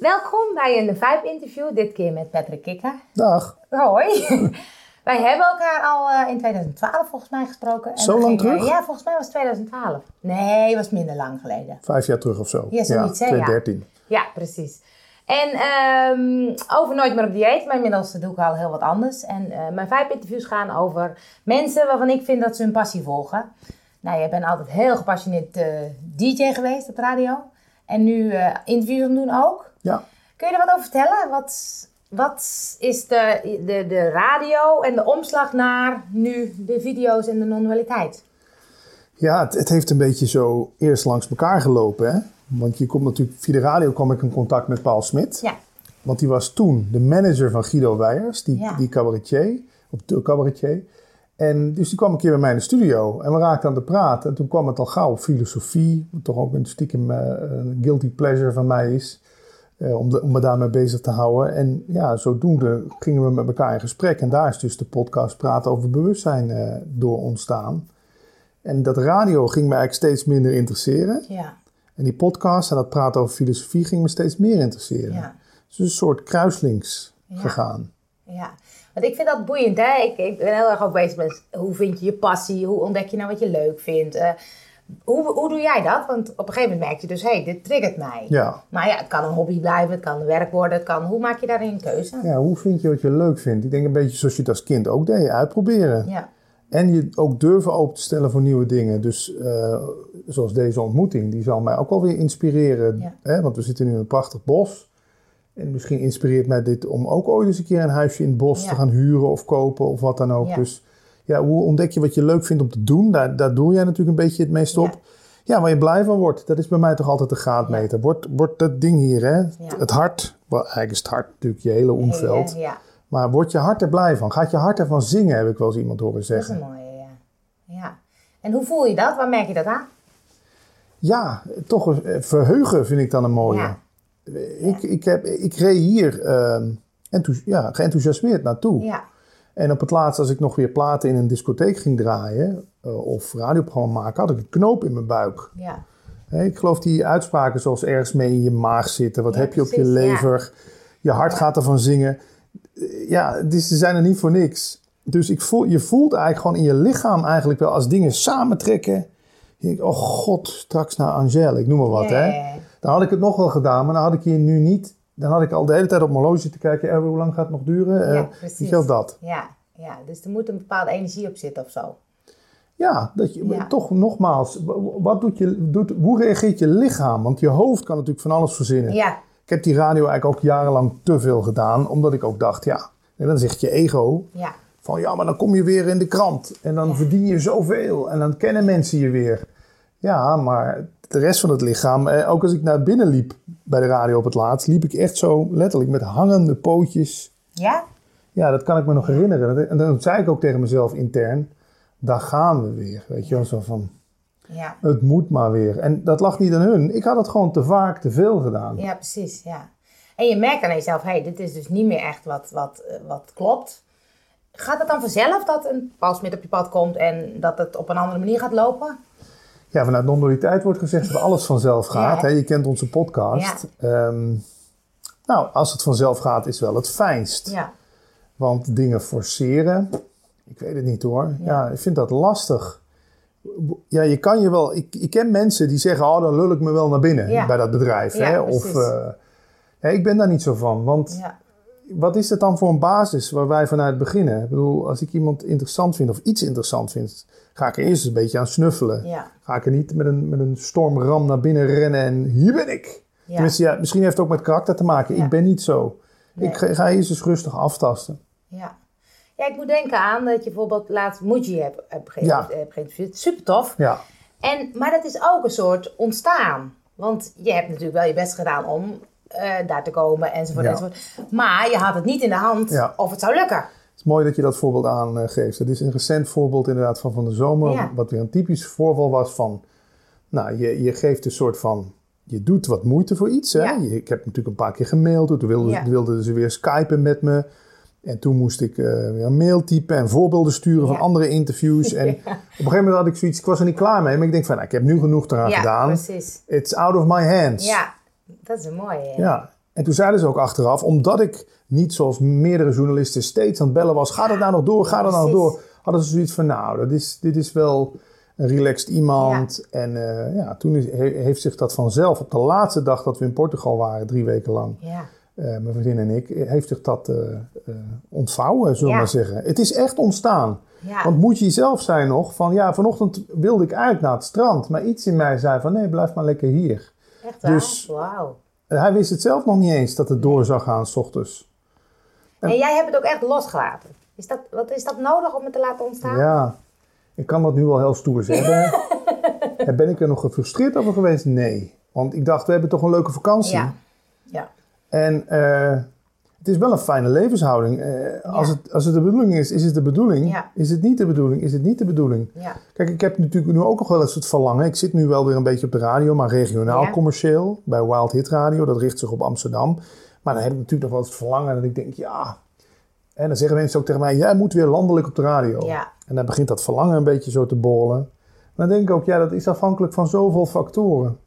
Welkom bij een Vibe-interview, dit keer met Patrick Kikker. Dag. Hoi. Wij hebben elkaar al uh, in 2012 volgens mij gesproken. En Zo lang gingen- terug? Ja, volgens mij was het 2012. Nee, het was minder lang geleden. Vijf jaar terug of zo. Ja, zoiets, hè, ja. 2013. Ja, precies. En ehm, over Nooit meer op dieet, maar inmiddels doe ik al heel wat anders. En eh, mijn vijf interviews gaan over mensen waarvan ik vind dat ze hun passie volgen. Nou, jij bent altijd heel gepassioneerd eh, DJ geweest op radio. En nu eh, interviews doen ook. Ja. Kun je er wat over vertellen? Wat, wat is de, de, de radio en de omslag naar nu de video's en de non-dualiteit? Ja, het, het heeft een beetje zo eerst langs elkaar gelopen. Hè? Want je komt natuurlijk, via de radio kwam ik in contact met Paul Smit. Ja, Want die was toen de manager van Guido Weijers, die, Ja. die cabaretier, of de cabaretier. En dus die kwam een keer bij mij in de studio en we raakten aan de praten. En toen kwam het al gauw op filosofie, wat toch ook een stiekem een guilty pleasure van mij is. Eh, om, de- om me daarmee bezig te houden. En ja, zodoende gingen we met elkaar in gesprek. En daar is dus de podcast Praten over Bewustzijn eh, door ontstaan. En dat radio ging me eigenlijk steeds minder interesseren. ja, En die podcast en dat Praten over Filosofie ging me steeds meer interesseren. ja. Dus een soort kruislinks Ja. gegaan. Ja, want ik vind dat boeiend. Hè? Ik, ik ben heel erg ook bezig met hoe vind je je passie? Hoe ontdek je nou wat je leuk vindt? Eh, hoe, hoe doe jij dat? Want op een gegeven moment merk je dus, hé, hey, dit triggert mij. Ja. Maar ja, het kan een hobby blijven, het kan een werk worden, het kan... Hoe maak je daarin een keuze? ja, hoe vind je wat je leuk vindt? Ik denk een beetje zoals je het als kind ook deed, uitproberen. Ja, En je ook durven open te stellen voor nieuwe dingen. Dus eh, zoals deze ontmoeting, die zal mij ook wel weer inspireren. Ja. Hè? Want we zitten nu in een prachtig bos. En misschien inspireert mij dit om ook ooit eens een keer een huisje in het bos Ja. te gaan huren of kopen of wat dan ook. Ja. Dus ja, hoe ontdek je wat je leuk vindt om te doen? Daar, daar doe jij natuurlijk een beetje het meest op. Ja, waar je blij van wordt. Dat is bij mij toch altijd de graadmeter. Wordt, wordt dat ding hier, hè? Het hart, wel, eigenlijk is het hart natuurlijk je hele omveld. Maar wordt je hart er blij van? Gaat je hart ervan zingen, heb ik wel eens iemand horen dat is zeggen. een mooie, ja. ja. En hoe voel je dat? Waar merk je dat aan? Ja, toch een eh, verheugen vind ik dan een mooie. Ja. Ik, ik, heb, ik reed hier enthous- ja, geenthousiasmeerd naartoe. Ja, En op het laatst, als ik nog weer platen in een discotheek ging draaien... eh, of radioprogramma maken, had ik een knoop in mijn buik. ja, ik geloof die uitspraken zoals ergens mee in je maag zitten. Wat Ja, heb je op je ja. lever? Je hart gaat ervan zingen. Eh, Ja, dus ze zijn er niet voor niks. Dus ik voel, je voelt eigenlijk gewoon in je lichaam eigenlijk wel... als dingen samentrekken... Denkt, oh god, straks naar Angèle, ik noem maar wat. Hè? Dan had ik het nog wel gedaan, maar dan had ik hier nu niet... Dan had ik al de hele tijd op mijn horloge te kijken... eh, hoe lang gaat het nog duren? Eh, Ja, precies. wel, dat. ja, ja. Dus er moet een bepaalde energie op zitten of zo. Ja, dat je, Ja. toch nogmaals, wat doet je, doet, hoe reageert je lichaam? Want je hoofd kan natuurlijk van alles verzinnen. Ja, Ik heb die radio eigenlijk ook jarenlang te veel gedaan, omdat ik ook dacht, ja, en dan zegt je ego ja, van ja, maar dan kom je weer in de krant en dan verdien je zoveel en dan kennen mensen je weer. Ja, maar de rest van het lichaam, eh, ook als ik naar binnen liep bij de radio op het laatst, liep ik echt zo letterlijk met hangende pootjes. ja, Ja, dat kan ik me nog herinneren. En dan zei ik ook tegen mezelf intern, daar gaan we weer. Weet je wel, zo van, ja. het moet maar weer. En dat lag niet aan hun. Ik had het gewoon te vaak, te veel gedaan. Ja, precies, ja. En je merkt aan jezelf, hé, hey, dit is dus niet meer echt wat, wat, eh, wat klopt. Gaat het dan vanzelf dat een Smit op je pad komt en dat het op een andere manier gaat lopen? Ja, vanuit non-dualiteit wordt gezegd dat alles vanzelf gaat. Ja. hè. Je kent onze podcast. Ehm, nou, als het vanzelf gaat, is wel het fijnst. Ja, Want dingen forceren, ik weet het niet hoor. Ja, ik vind dat lastig. Ja, je kan je wel... Ik, ik ken mensen die zeggen, oh, dan lul ik me wel naar binnen bij dat bedrijf. Hè? Of, ja, ik ben daar niet zo van. Want ja, wat is het dan voor een basis waar wij vanuit beginnen? Ik bedoel, als ik iemand interessant vind of iets interessant vind, ga ik er eerst een beetje aan snuffelen. ja, Ga ik er niet met een, met een stormram naar binnen rennen en hier ben ik. ja. Tenminste, ja, misschien heeft het ook met karakter te maken. Ja. Ik ben niet zo. Nee. Ik ga, ga eerst eens rustig aftasten. ja. Ja, ik moet denken aan dat je bijvoorbeeld laatst Muji hebt, hebt ge- Ja. hebt geïnterviewd. Super tof. Ja, En, maar dat is ook een soort ontstaan. Want je hebt natuurlijk wel je best gedaan om eh, daar te komen enzovoort, Ja. enzovoort. Maar je had het niet in de hand Ja. of het zou lukken. het is mooi dat je dat voorbeeld aangeeft. Het is een recent voorbeeld inderdaad van van de zomer. Ja. Wat weer een typisch voorval was van... Nou, je, je geeft een soort van... Je doet wat moeite voor iets. Hè? Je- ik heb natuurlijk een paar keer gemaild. Toen wilden, ze weer skypen met me. En toen moest ik eh, weer een mail typen en voorbeelden sturen van andere interviews. En op een gegeven moment had ik zoiets, ik was er niet klaar mee. Maar ik denk van, nou, ik heb nu genoeg eraan Ja, gedaan. precies. It's out of my hands. Ja, dat is een mooie. Ja. En toen zeiden ze ook achteraf, omdat ik niet zoals meerdere journalisten steeds aan het bellen was, gaat het nou nog door, gaat het nou nog door, hadden ze zoiets van, nou, dat is, dit is wel een relaxed iemand. En uh, ja, toen is, heeft zich dat vanzelf, op de laatste dag dat we in Portugal waren, drie weken lang, Ja. eh, mijn vriendin en ik, heeft zich dat eh, eh, ontvouwen, zullen we Ja. maar zeggen. Het is echt ontstaan. Ja. Want moet je jezelf zijn nog van, ja, vanochtend wilde ik eigenlijk naar het strand, maar iets in mij zei van, nee, blijf maar lekker hier. Echt waar? Dus- Wauw. Hij wist het zelf nog niet eens dat het door zou gaan s ochtends. En jij hebt het ook echt losgelaten. Is dat, wat is dat nodig om het te laten ontstaan? Ja, ik kan dat nu wel heel stoer zeggen. En ben ik er nog gefrustreerd over geweest? Nee. Want ik dacht, we hebben toch een leuke vakantie. Ja. Ja. En eh, het is wel een fijne levenshouding. Eh, als, het, als het de bedoeling is, is het de bedoeling. Ja. Is het niet de bedoeling, is het niet de bedoeling. Ja. Kijk, ik heb natuurlijk nu ook nog wel eens het verlangen. Ik zit nu wel weer een beetje op de radio, maar regionaal commercieel. Bij Wild Hit Radio, dat richt zich op Amsterdam. Maar dan heb ik natuurlijk nog wel eens het verlangen dat ik denk, ja... En dan zeggen mensen ook tegen mij, jij moet weer landelijk op de radio. En dan begint dat verlangen een beetje zo te borrelen. Maar dan denk ik ook, ja, dat is afhankelijk van zoveel factoren.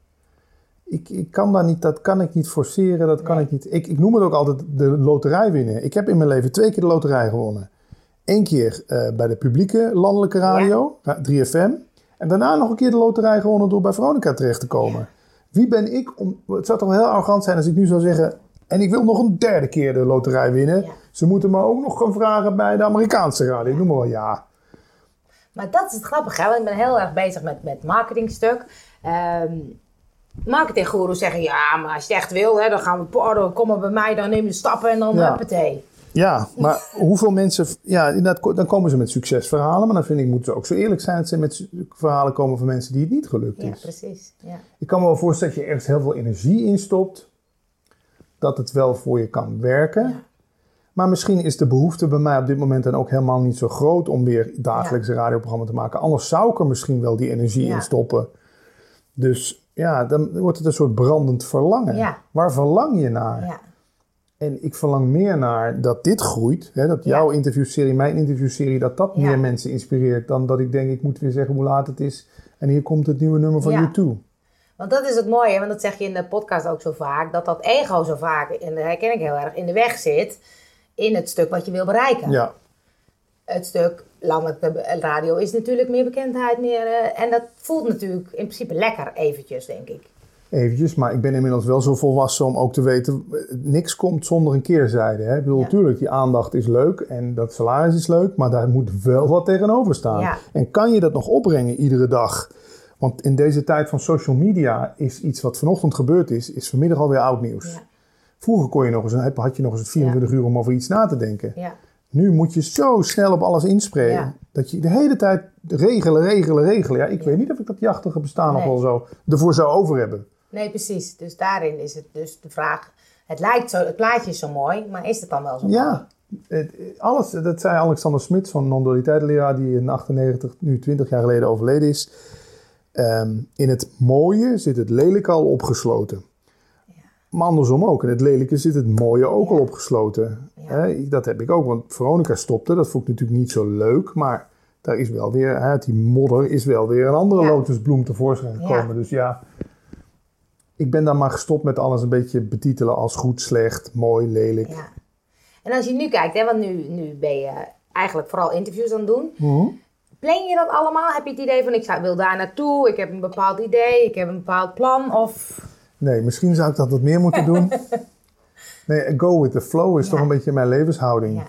Ik, ik kan daar niet, dat kan ik niet forceren, dat kan Nee. ik niet. Ik, ik noem het ook altijd de loterij winnen. Ik heb in mijn leven twee keer de loterij gewonnen. Eén keer eh, bij de publieke landelijke radio, ra- 3FM. En daarna nog een keer de loterij gewonnen door bij Veronica terecht te komen. Wie ben ik om... Het zou toch wel heel arrogant zijn als ik nu zou zeggen... En ik wil nog een derde keer de loterij winnen. Ja. Ze moeten me ook nog gaan vragen bij de Amerikaanse radio. Ik noem maar wel ja. Maar dat is het grappige, hè? want ik ben heel erg bezig met, met marketingstuk. Ehm marketinggoeroes zeggen, ja, maar als je het echt wil, hè, dan gaan we, oh, dan komen bij mij, dan neem je stappen en dan Ja. huppatee. Ja, maar hoeveel mensen... Ja, inderdaad, dan komen ze met succesverhalen. Maar dan vind ik, moeten ze ook zo eerlijk zijn... dat ze met verhalen komen van mensen die het niet gelukt Ja, is. precies. Ja. Ik kan me wel voorstellen dat je ergens heel veel energie in stopt. Dat het wel voor je kan werken. Ja. Maar misschien is de behoefte bij mij op dit moment dan ook helemaal niet zo groot... om weer dagelijks een radioprogramma te maken. Anders zou ik er misschien wel die energie Ja. in stoppen. Dus ja, dan wordt het een soort brandend verlangen. Ja. Waar verlang je naar? Ja. En ik verlang meer naar dat dit groeit. Hè, dat Ja. jouw interviewserie, mijn interviewserie, dat dat meer mensen inspireert. Dan dat ik denk, ik moet weer zeggen hoe laat het is. En hier komt het nieuwe nummer van Ja. U2. Want dat is het mooie, want dat zeg je in de podcast ook zo vaak, dat dat ego zo vaak, en dat herken ik heel erg, in de weg zit in het stuk wat je wil bereiken. Ja, Het stuk landelijke radio is natuurlijk meer bekendheid, meer, eh, en dat voelt natuurlijk in principe lekker eventjes, denk ik. eventjes. Maar ik ben inmiddels wel zo volwassen om ook te weten... eh, niks komt zonder een keerzijde. Hè? Ik bedoel, Ja. natuurlijk, die aandacht is leuk en dat salaris is leuk. Maar daar moet wel wat tegenover staan. Ja. En kan je dat nog opbrengen iedere dag? Want in deze tijd van social media is iets wat vanochtend gebeurd is... is vanmiddag alweer oud nieuws. Ja. Vroeger kon je nog eens, had je nog eens 24 uur om over iets na te denken. Ja. Nu moet je zo snel op alles inspreken. Ja. Dat je de hele tijd regelen, regelen, regelen. Ja, ik weet niet of ik dat jachtige bestaan nog wel zo ervoor zou over hebben. Nee, precies. Dus daarin is het dus de vraag, het lijkt zo, het plaatje is zo mooi, maar is het dan wel zo mooi? Ja, het, alles, dat zei Alexander Smits van non-dualiteitsleraar, die in 98, nu 20 jaar geleden overleden is. Ehm, in het mooie zit het lelijke al opgesloten. Maar andersom ook. In het lelijke zit het mooie ook al opgesloten. Dat heb ik ook, want Veronica stopte. Dat vond ik natuurlijk niet zo leuk. Maar daar is wel weer, hè, uit die modder is wel weer een andere lotusbloem tevoorschijn gekomen. Dus ja, ik ben dan maar gestopt met alles een beetje betitelen als goed, slecht, mooi, lelijk. Ja. En als je nu kijkt, hè, want nu, nu ben je eigenlijk vooral interviews aan het doen. Mhm. Plan je dat allemaal? Heb je het idee van ik zou- wil daar naartoe, ik heb een bepaald idee, ik heb een bepaald plan? Of Nee, misschien zou ik dat wat meer moeten doen. Nee, go with the flow is Ja. toch een beetje mijn levenshouding. ja,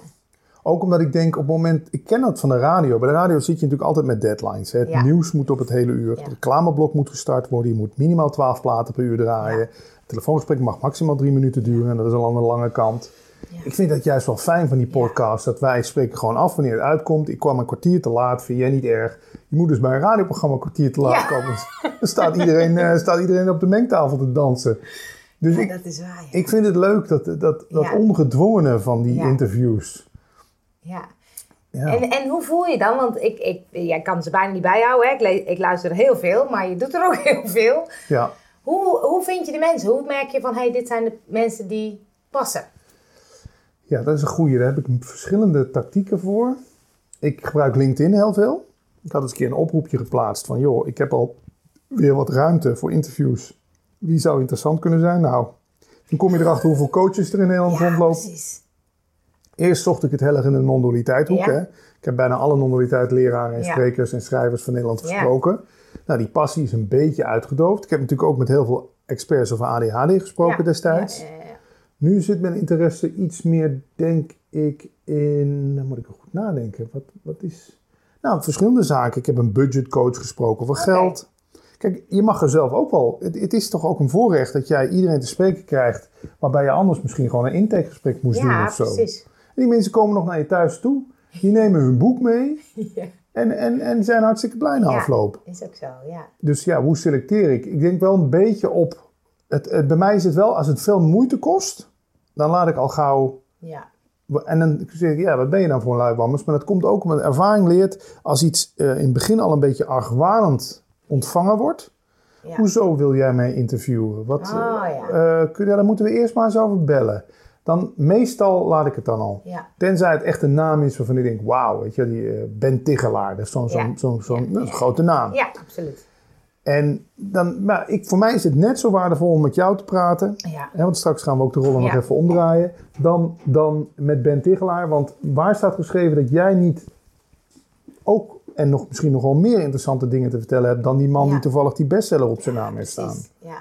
Ook omdat ik denk op het moment, ik ken dat van de radio. Bij de radio zit je natuurlijk altijd met deadlines. Hè. Het Ja. nieuws moet op het hele uur. Het reclameblok moet gestart worden. Je moet minimaal 12 platen per uur draaien. Het telefoongesprek mag maximaal drie minuten duren. En dat is al aan de lange kant. Ja. Ik vind dat juist wel fijn van die podcast. Dat wij spreken gewoon af wanneer het uitkomt. Ik kwam een kwartier te laat, vind jij niet erg. Je moet dus bij een radioprogramma een kwartier te laat Ja. komen. Dan staat iedereen, eh, staat iedereen op de mengtafel te dansen. Dus Ja, ik, dat is waar. Ik vind het leuk dat, dat, dat ongedwongene van die interviews. ja. Ja. En, en hoe voel je dan? Want ik, ik, jij kan ze bijna niet bijhouden. Hè? Ik, ik luister heel veel, maar je doet er ook heel veel. ja. Hoe, hoe vind je de mensen? Hoe merk je van, hey, dit zijn de mensen die passen? Ja, dat is een goeie. Daar heb ik verschillende tactieken voor. Ik gebruik LinkedIn heel veel. Ik had eens een keer een oproepje geplaatst van... joh, ik heb al weer wat ruimte voor interviews. Wie zou interessant kunnen zijn? Nou, Dan kom je erachter hoeveel coaches er in Nederland Ja, rondlopen. precies. Eerst zocht ik het heel erg in de non-dualiteit hoek. Ja. Ik heb bijna alle non-dualiteit leraren en Ja. sprekers en schrijvers van Nederland gesproken. Nou, die passie is een beetje uitgedoofd. Ik heb natuurlijk ook met heel veel experts over ADHD gesproken Ja, destijds. Nu zit mijn interesse iets meer, denk ik, in. Dan moet ik goed nadenken. Wat, wat is. Nou, verschillende zaken. Ik heb een budgetcoach gesproken over geld. Kijk, je mag er zelf ook wel. Het, het is toch ook een voorrecht dat jij iedereen te spreken krijgt. waarbij je anders misschien gewoon een intakegesprek moest doen of zo. precies. En die mensen komen nog naar je thuis toe. Die nemen hun boek mee. Ja. En, en, en zijn hartstikke blij na Ja. afloop. Is ook zo, ja. Dus ja, hoe selecteer ik? Ik denk wel een beetje op. Het, het, bij mij is het wel, als het veel moeite kost, dan laat ik al gauw. Ja, En dan zeg ik, ja, wat ben je dan voor een luiwammers? Maar dat komt ook omdat ervaring leert, als iets eh, in het begin al een beetje argwanend ontvangen wordt. ja. Hoezo wil jij mij interviewen? Wat, Oh, ja. eh, kun je, daar moeten we eerst maar eens over bellen. Dan, meestal laat ik het dan al. ja. Tenzij het echt een naam is waarvan ik denk, wauw, weet je, die eh, Ben Tigelaar. Dat is zo'n Ja. Ja, ja. een grote naam. Ja, absoluut. En dan, maar ik, voor mij is het net zo waardevol om met jou te praten. Ja, Hè, want straks gaan we ook de rollen nog even omdraaien. Dan, dan met Ben Tigelaar. Want waar staat geschreven dat jij niet ook en nog, misschien nog wel meer interessante dingen te vertellen hebt dan die man Ja. die toevallig die bestseller op zijn naam heeft staan. Ja.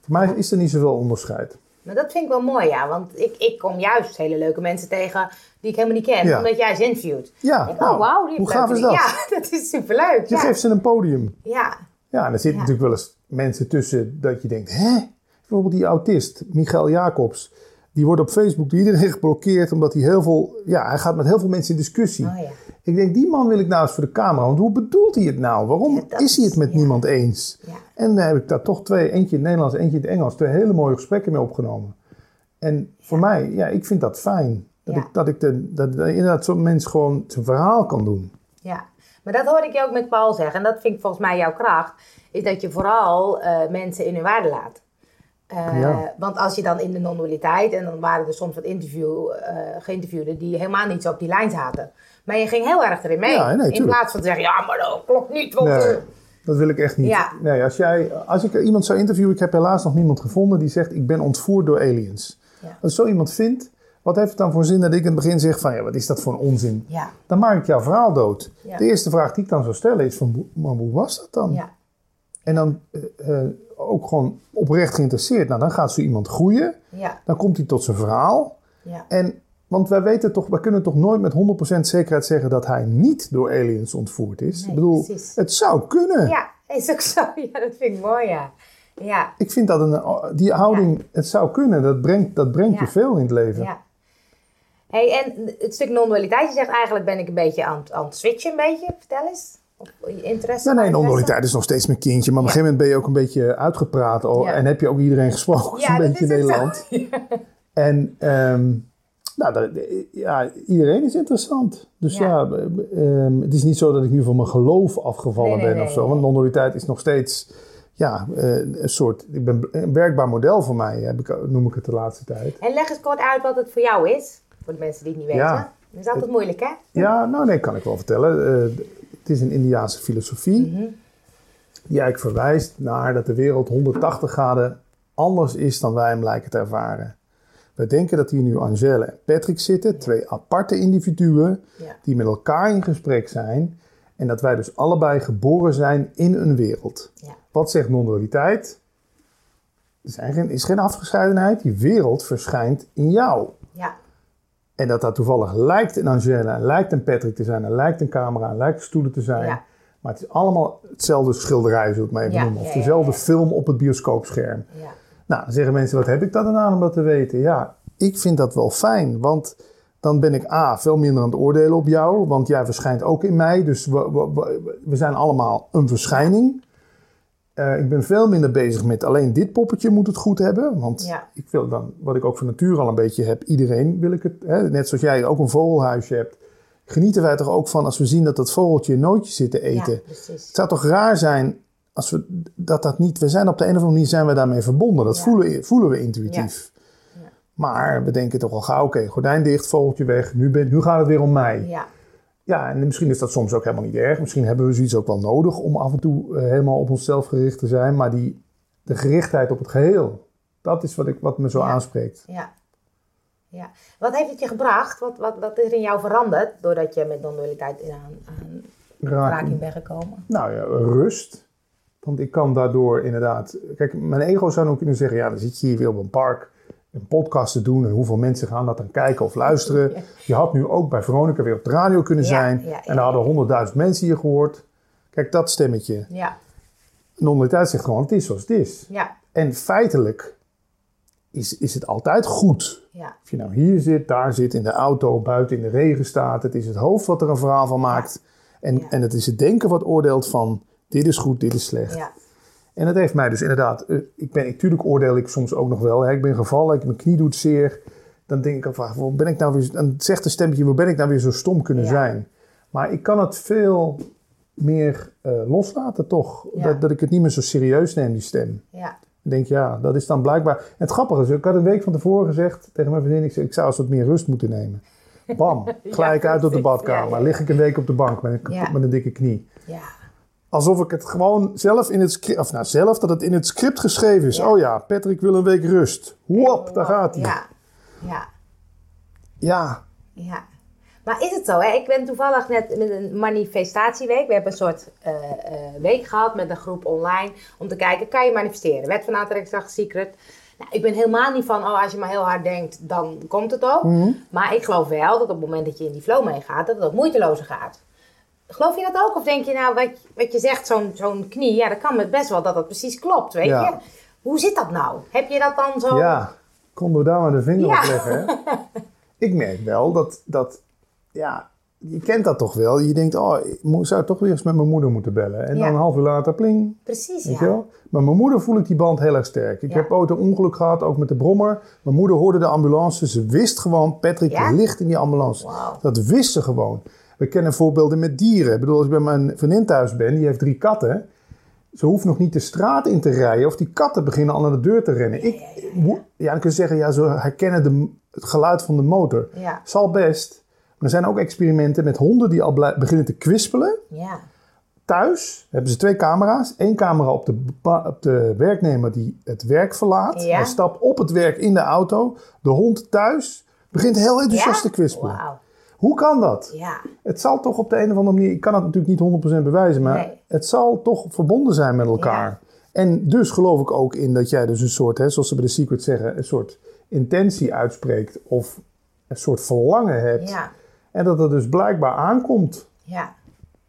Voor mij is er niet zoveel onderscheid. Maar dat vind ik wel mooi, ja. Want ik, ik kom juist hele leuke mensen tegen die ik helemaal niet ken. Ja. Omdat jij ze interviewt. Ja, Ik denk, nou, oh, wauw, die hoe gaaf is dat? Ja, dat is superleuk. Je Ja. geeft ze een podium. ja, Ja, en er zitten Ja. natuurlijk wel eens mensen tussen dat je denkt, hè? Bijvoorbeeld die autist, Michael Jacobs. Die wordt op Facebook door iedereen geblokkeerd omdat hij heel veel, ja, hij gaat met heel veel mensen in discussie. oh ja. Ik denk, die man wil ik nou eens voor de camera. Want hoe bedoelt hij het nou? Waarom Ja, is hij het met niemand eens? En dan heb ik daar toch twee, eentje in het Nederlands, eentje in het Engels, twee hele mooie gesprekken mee opgenomen. En voor mij, ja, ik vind dat fijn. Dat ik, dat ik de, dat, dat inderdaad zo'n mens gewoon zijn verhaal kan doen. Ja, maar dat hoor ik je ook met Paul zeggen. En dat vind ik volgens mij jouw kracht. Is dat je vooral eh, mensen in hun waarde laat. Eh, Ja. Want als je dan in de non-dualiteit... en dan waren er soms wat interview, eh geïnterviewden... die helemaal niet zo op die lijn zaten. Maar je ging heel erg erin mee. Ja, nee, in plaats van te zeggen... ja, maar dat klopt niet. Want, Nee, dat wil ik echt niet. Ja. Nee, als, jij, als ik iemand zou interviewen, ik heb helaas nog niemand gevonden die zegt: Ik ben ontvoerd door aliens. Als zo iemand vindt, wat heeft het dan voor zin dat ik in het begin zeg: van ja, wat is dat voor een onzin? ja, Dan maak ik jouw verhaal dood. Ja. De eerste vraag die ik dan zou stellen is: van, maar hoe was dat dan? ja, En dan eh, eh, ook gewoon oprecht geïnteresseerd. Nou, dan gaat zo iemand groeien. ja, Dan komt hij tot zijn verhaal. ja. En, want wij weten toch, wij kunnen toch nooit met 100% zekerheid zeggen dat hij niet door aliens ontvoerd is. Nee, ik bedoel, precies. het zou kunnen. Ja, is ook zo. Ja, dat vind ik mooi, ja. Ja, Ik vind dat een, die houding, het zou kunnen, dat brengt, dat brengt Ja. je veel in het leven. ja. Hey, en het stuk non-dualiteit, je zegt eigenlijk ben ik een beetje aan, het- aan het switchen, een beetje. Vertel eens. Je interesse. Ja, nee, non-dualiteit is nog steeds mijn kindje. Maar op een gegeven moment ben je ook een beetje uitgepraat. Ja. En heb je ook iedereen gesproken, Ja, dat beetje in. Nederland. En ehm, nou, ja, iedereen is interessant. Dus ja, Ja. ehm, het is niet zo dat ik nu van mijn geloof afgevallen Nee, ben nee, of zo. nee. Want non-dualiteit is nog steeds ja, eh, een soort ik ben, een werkbaar model voor mij, heb ik, noem ik het de laatste tijd. En leg eens kort uit wat het voor jou is. Voor de mensen die het niet weten. Ja. Dat is altijd moeilijk, hè? Ja, nou nee, kan ik wel vertellen. Eh, het is een Indiaanse filosofie. Mhm. Die eigenlijk verwijst naar dat de wereld 180 graden anders is dan wij hem lijken te ervaren. We denken dat hier nu Angèle en Patrick zitten, twee aparte individuen Ja. die met elkaar in gesprek zijn. En dat wij dus allebei geboren zijn in een wereld. Ja. Wat zegt non-dualiteit? Er zijn geen- is geen afgescheidenheid. Die wereld verschijnt in jou. Ja. En dat dat toevallig lijkt een Angela, en lijkt een Patrick te zijn, en lijkt een camera, en lijkt stoelen te zijn. Ja. Maar het is allemaal hetzelfde schilderij, we het maar even Ja, noemen. Of dezelfde film op het bioscoopscherm. Ja. Nou, dan zeggen mensen, wat heb ik daar dan aan om dat te weten? Ja, ik vind dat wel fijn, want dan ben ik A, veel minder aan het oordelen op jou, want jij verschijnt ook in mij, dus we, we, we- we zijn allemaal een verschijning. Eh, ik ben veel minder bezig met alleen dit poppetje moet het goed hebben, want Ja. ik wil dan, wat ik ook van nature al een beetje heb, iedereen wil ik het, hè, net zoals jij ook een vogelhuisje hebt, genieten wij toch ook van als we zien dat dat vogeltje een nootje zit te eten. Ja. Het zou toch raar zijn als we dat dat niet. We zijn op de een of andere manier zijn we daarmee verbonden. Dat Ja. voelen, voelen we intuïtief. Maar we denken toch al gauw, oké, gordijn dicht, vogeltje weg. Nu, ben, nu gaat het weer om mij. Ja. Ja. en misschien is dat soms ook helemaal niet erg. Misschien hebben we zoiets ook wel nodig om af en toe eh, helemaal op onszelf gericht te zijn. Maar die, de gerichtheid op het geheel, Dat is wat, ik, wat me zo Ja. aanspreekt. Ja. ja. Wat heeft het je gebracht? Wat, wat, wat is er in jou veranderd doordat je met non-dualiteit in aan, aan raking bent gekomen? Nou ja, rust. Want ik kan daardoor inderdaad... Kijk, mijn ego zou ook kunnen zeggen... Ja, dan zit je hier weer op een park een podcast te doen. En hoeveel mensen gaan dat dan kijken of luisteren? Je had nu ook bij Veronica weer op de radio kunnen zijn. ja, ja, en daar hadden honderdduizend mensen hier gehoord. Kijk, dat stemmetje. Ja, Non-dualiteit zegt gewoon, het is zoals het is. ja, En feitelijk is, is het altijd goed. ja, Of je nou hier zit, daar zit, in de auto, buiten in de regen staat. Het is het hoofd wat er een verhaal van maakt. En, en het is het denken wat oordeelt van dit is goed, dit is slecht. ja, En dat heeft mij dus inderdaad, eh, ik ben, natuurlijk oordeel ik soms ook nog wel. Hè, ik ben gevallen, ik, mijn knie doet zeer. Dan denk ik waar ben ik nou weer, dan zegt een stemmetje, waar ben ik nou weer zo stom kunnen Ja. zijn? Maar ik kan het veel meer eh, loslaten toch. Ja. Dat, dat ik het niet meer zo serieus neem, die stem. ja, Ik denk, ja, dat is dan blijkbaar... En het grappige is, ik had een week van tevoren gezegd tegen mijn vriendin... ik, zei, ik zou eens wat meer rust moeten nemen. Bam, gelijk uit op de badkamer. Ja, ja. Lig ik een week op de bank met een, Ja. met een dikke knie. ja, Alsof ik het gewoon zelf in het script... Of nou, zelf dat het in het script geschreven is. Ja. Oh ja, Patrick wil een week rust. Wop, daar gaat hij. ja, ja, Ja, ja. Maar is het zo? Hè? Ik ben toevallig net met een manifestatieweek. We hebben een soort eh, eh, week gehad met een groep online. Om te kijken, kan je manifesteren? Wet van aantrekkingskracht, secret. Nou, ik ben helemaal niet van, oh, als je maar heel hard denkt, dan komt het ook. Mhm. Maar ik geloof wel dat op het moment dat je in die flow meegaat, dat het ook moeitelozer gaat. Geloof je dat ook? Of denk je nou, wat, wat je zegt, zo'n zo'n knie, ja, dat kan met best wel dat dat precies klopt, weet Ja. je? Hoe zit dat nou? Heb je dat dan zo? ja. Konden we daar maar de vinger Ja. op leggen, hè? ik merk wel dat, dat... Ja, je kent dat toch wel. Je denkt, oh, ik zou toch weer eens met mijn moeder moeten bellen. En Ja. dan een half uur later, pling, Precies, Weet ja. wel? Maar mijn moeder voel ik die band heel erg sterk. Ik Ja. heb ooit een ongeluk gehad, ook met de brommer. Mijn moeder hoorde de ambulance. Ze wist gewoon, Patrick ligt in die ambulance. Dat wist ze gewoon. We kennen voorbeelden met dieren. Ik bedoel, als ik bij mijn vriendin thuis ben, die heeft drie katten. Ze hoeft nog niet de straat in te rijden of die katten beginnen al naar de deur te rennen. Ik, ja, dan kun je zeggen, ja, ze herkennen de, het geluid van de motor. Ja. Zal best. Maar er zijn ook experimenten met honden die al beginnen te kwispelen. Ja. Thuis hebben ze twee camera's. Eén camera op de, op de werknemer die het werk verlaat. Ja. Hij stapt op het werk in de auto. De hond thuis begint heel enthousiast te kwispelen. Wauw. Hoe kan dat? Ja. Het zal toch op de een of andere manier... Ik kan het natuurlijk niet 100% bewijzen, maar Nee. het zal toch verbonden zijn met elkaar. Ja. En dus geloof ik ook in dat jij dus een soort, hè, zoals ze bij de Secret zeggen, een soort intentie uitspreekt of een soort verlangen hebt. Ja. En dat het dus blijkbaar aankomt. Ja.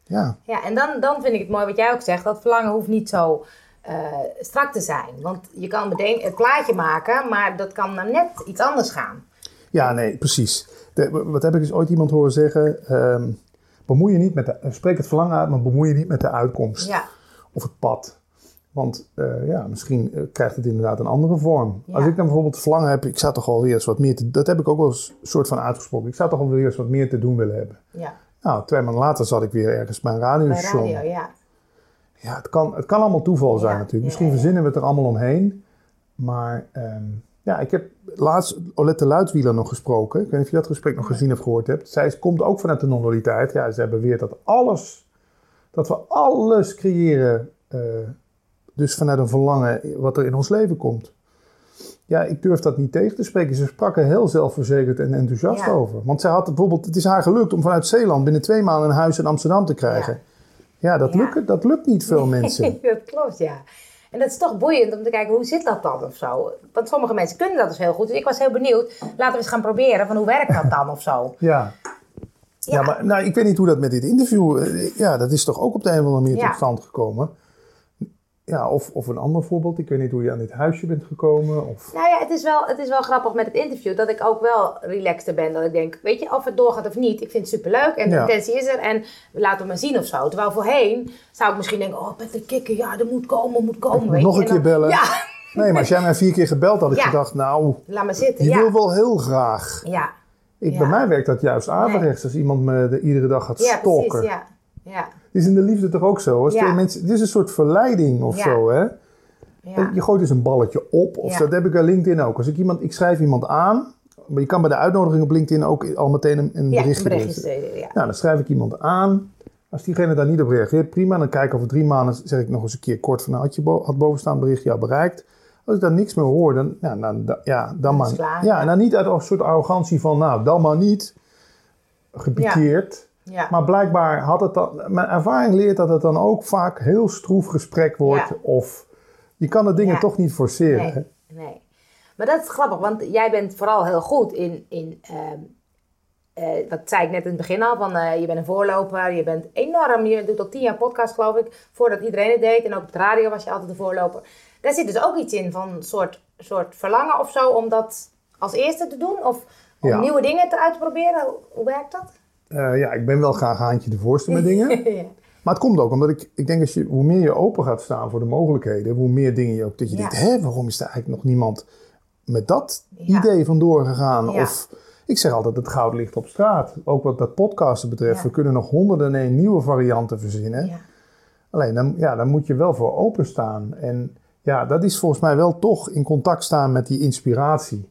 Ja. Ja, en dan, dan vind ik het mooi wat jij ook zegt. Dat verlangen hoeft niet zo eh, strak te zijn. Want je kan bedenken, het plaatje maken, maar dat kan dan net iets anders gaan. Ja, nee, precies. De- wat heb ik eens ooit iemand horen zeggen? ehm, bemoei je niet met de, spreek het verlangen uit, maar bemoei je niet met de uitkomst Ja. of het pad. Want eh, ja, misschien eh, krijgt het inderdaad een andere vorm. Ja. Als ik dan bijvoorbeeld verlangen heb, ik zou toch alweer eens wat meer te Dat heb ik ook wel eens een soort van uitgesproken. Ik zou toch alweer eens wat meer te doen willen hebben. Ja. Nou, twee maanden later zat ik weer ergens bij een Bij radiostation. radio, ja. Ja, het kan, het kan allemaal toeval zijn natuurlijk. Misschien verzinnen we het er allemaal omheen. Maar ehm, ja, ik heb laatst Olette Luidwieler nog gesproken. Ik weet niet of je dat gesprek nog gezien of gehoord hebt. Zij komt ook vanuit de non-dualiteit. Ja, zij beweert dat alles, dat we alles creëren, eh, dus vanuit een verlangen wat er in ons leven komt. Ja, ik durf dat niet tegen te spreken. Ze sprak er heel zelfverzekerd en enthousiast Ja. over. Want zij had bijvoorbeeld, het is haar gelukt om vanuit Zeeland binnen twee maanden een huis in Amsterdam te krijgen. Ja, dat, Ja. Lukt, dat lukt niet veel mensen. dat klopt, ja. En dat is toch boeiend om te kijken, hoe zit dat dan of zo? Want sommige mensen kunnen dat dus heel goed. Dus ik was heel benieuwd, laten we eens gaan proberen van hoe werkt dat dan of zo. Ja. Ja, maar nou, ik weet niet hoe dat met dit interview... eh, Ja, dat is toch ook op de een of andere manier Ja. tot stand gekomen. Ja, of, of een ander voorbeeld. Ik weet niet hoe je aan dit huisje bent gekomen. Of... Nou ja, het is, wel, het is wel grappig met het interview dat ik ook wel relaxter ben. Dat ik denk, weet je, of het doorgaat of niet, ik vind het superleuk en de Ja. intentie is er en laten we maar zien of zo. Terwijl voorheen zou ik misschien denken, oh Patrick Kikker, ja, dat moet komen, moet komen. weet nog je. een dan- keer bellen. Ja, Nee, maar als jij mij vier keer gebeld had, ik Ja. gedacht... Nou, laat maar zitten. je ja. wil wel heel graag. ja. Ik. Bij mij werkt dat juist averechts. Als iemand me de, iedere dag gaat ja, stalken. precies, ja. Ja, is in de liefde toch ook zo? Als Ja. mensen, het is een soort verleiding of Ja. zo, hè? ja. Je gooit dus een balletje op. Of dat heb ik bij LinkedIn ook. Als ik, iemand, ik schrijf iemand aan. Maar je kan bij de uitnodiging op LinkedIn ook al meteen een, een ja, berichtje een berichtje doen. sturen, ja. Nou, dan schrijf ik iemand aan. Als diegene daar niet op reageert, prima. Dan kijk ik over drie maanden, zeg ik nog eens een keer kort van... nou, had je bo had bovenstaand bericht jou bereikt? Als ik dan niks meer hoor, dan, ja, ja, dan maar. ja. en dan niet uit een soort arrogantie van, nou, dan maar niet. Gepikeerd. Ja. Maar blijkbaar had het dan. Mijn ervaring leert dat het dan ook vaak heel stroef gesprek wordt. Ja. Of je kan de dingen Ja. toch niet forceren. hè? Nee, nee. Maar dat is grappig, want jij bent vooral heel goed in, in ehm, eh, zei ik net in het begin al, van eh, je bent een voorloper, je bent enorm, je doet al tien jaar podcast geloof ik, voordat iedereen het deed. En ook op de radio was je altijd de voorloper. Daar zit dus ook iets in van een soort, soort verlangen of zo om dat als eerste te doen? Of om Ja. nieuwe dingen te uit te proberen? Hoe, hoe werkt dat? Eh, ja, ik ben wel graag haantje de voorste met dingen. ja. Maar het komt ook omdat ik, ik denk als je, hoe meer je open gaat staan voor de mogelijkheden, hoe meer dingen je ook, dat je Ja. denkt, hè, waarom is er eigenlijk nog niemand met dat Ja. idee vandoor gegaan? Of ik zeg altijd, het goud ligt op straat. Ook wat dat podcasten betreft, we kunnen nog honderden en nieuwe varianten verzinnen. Alleen, dan, ja, dan moet je wel voor openstaan. En ja, dat is volgens mij wel toch in contact staan met die inspiratie.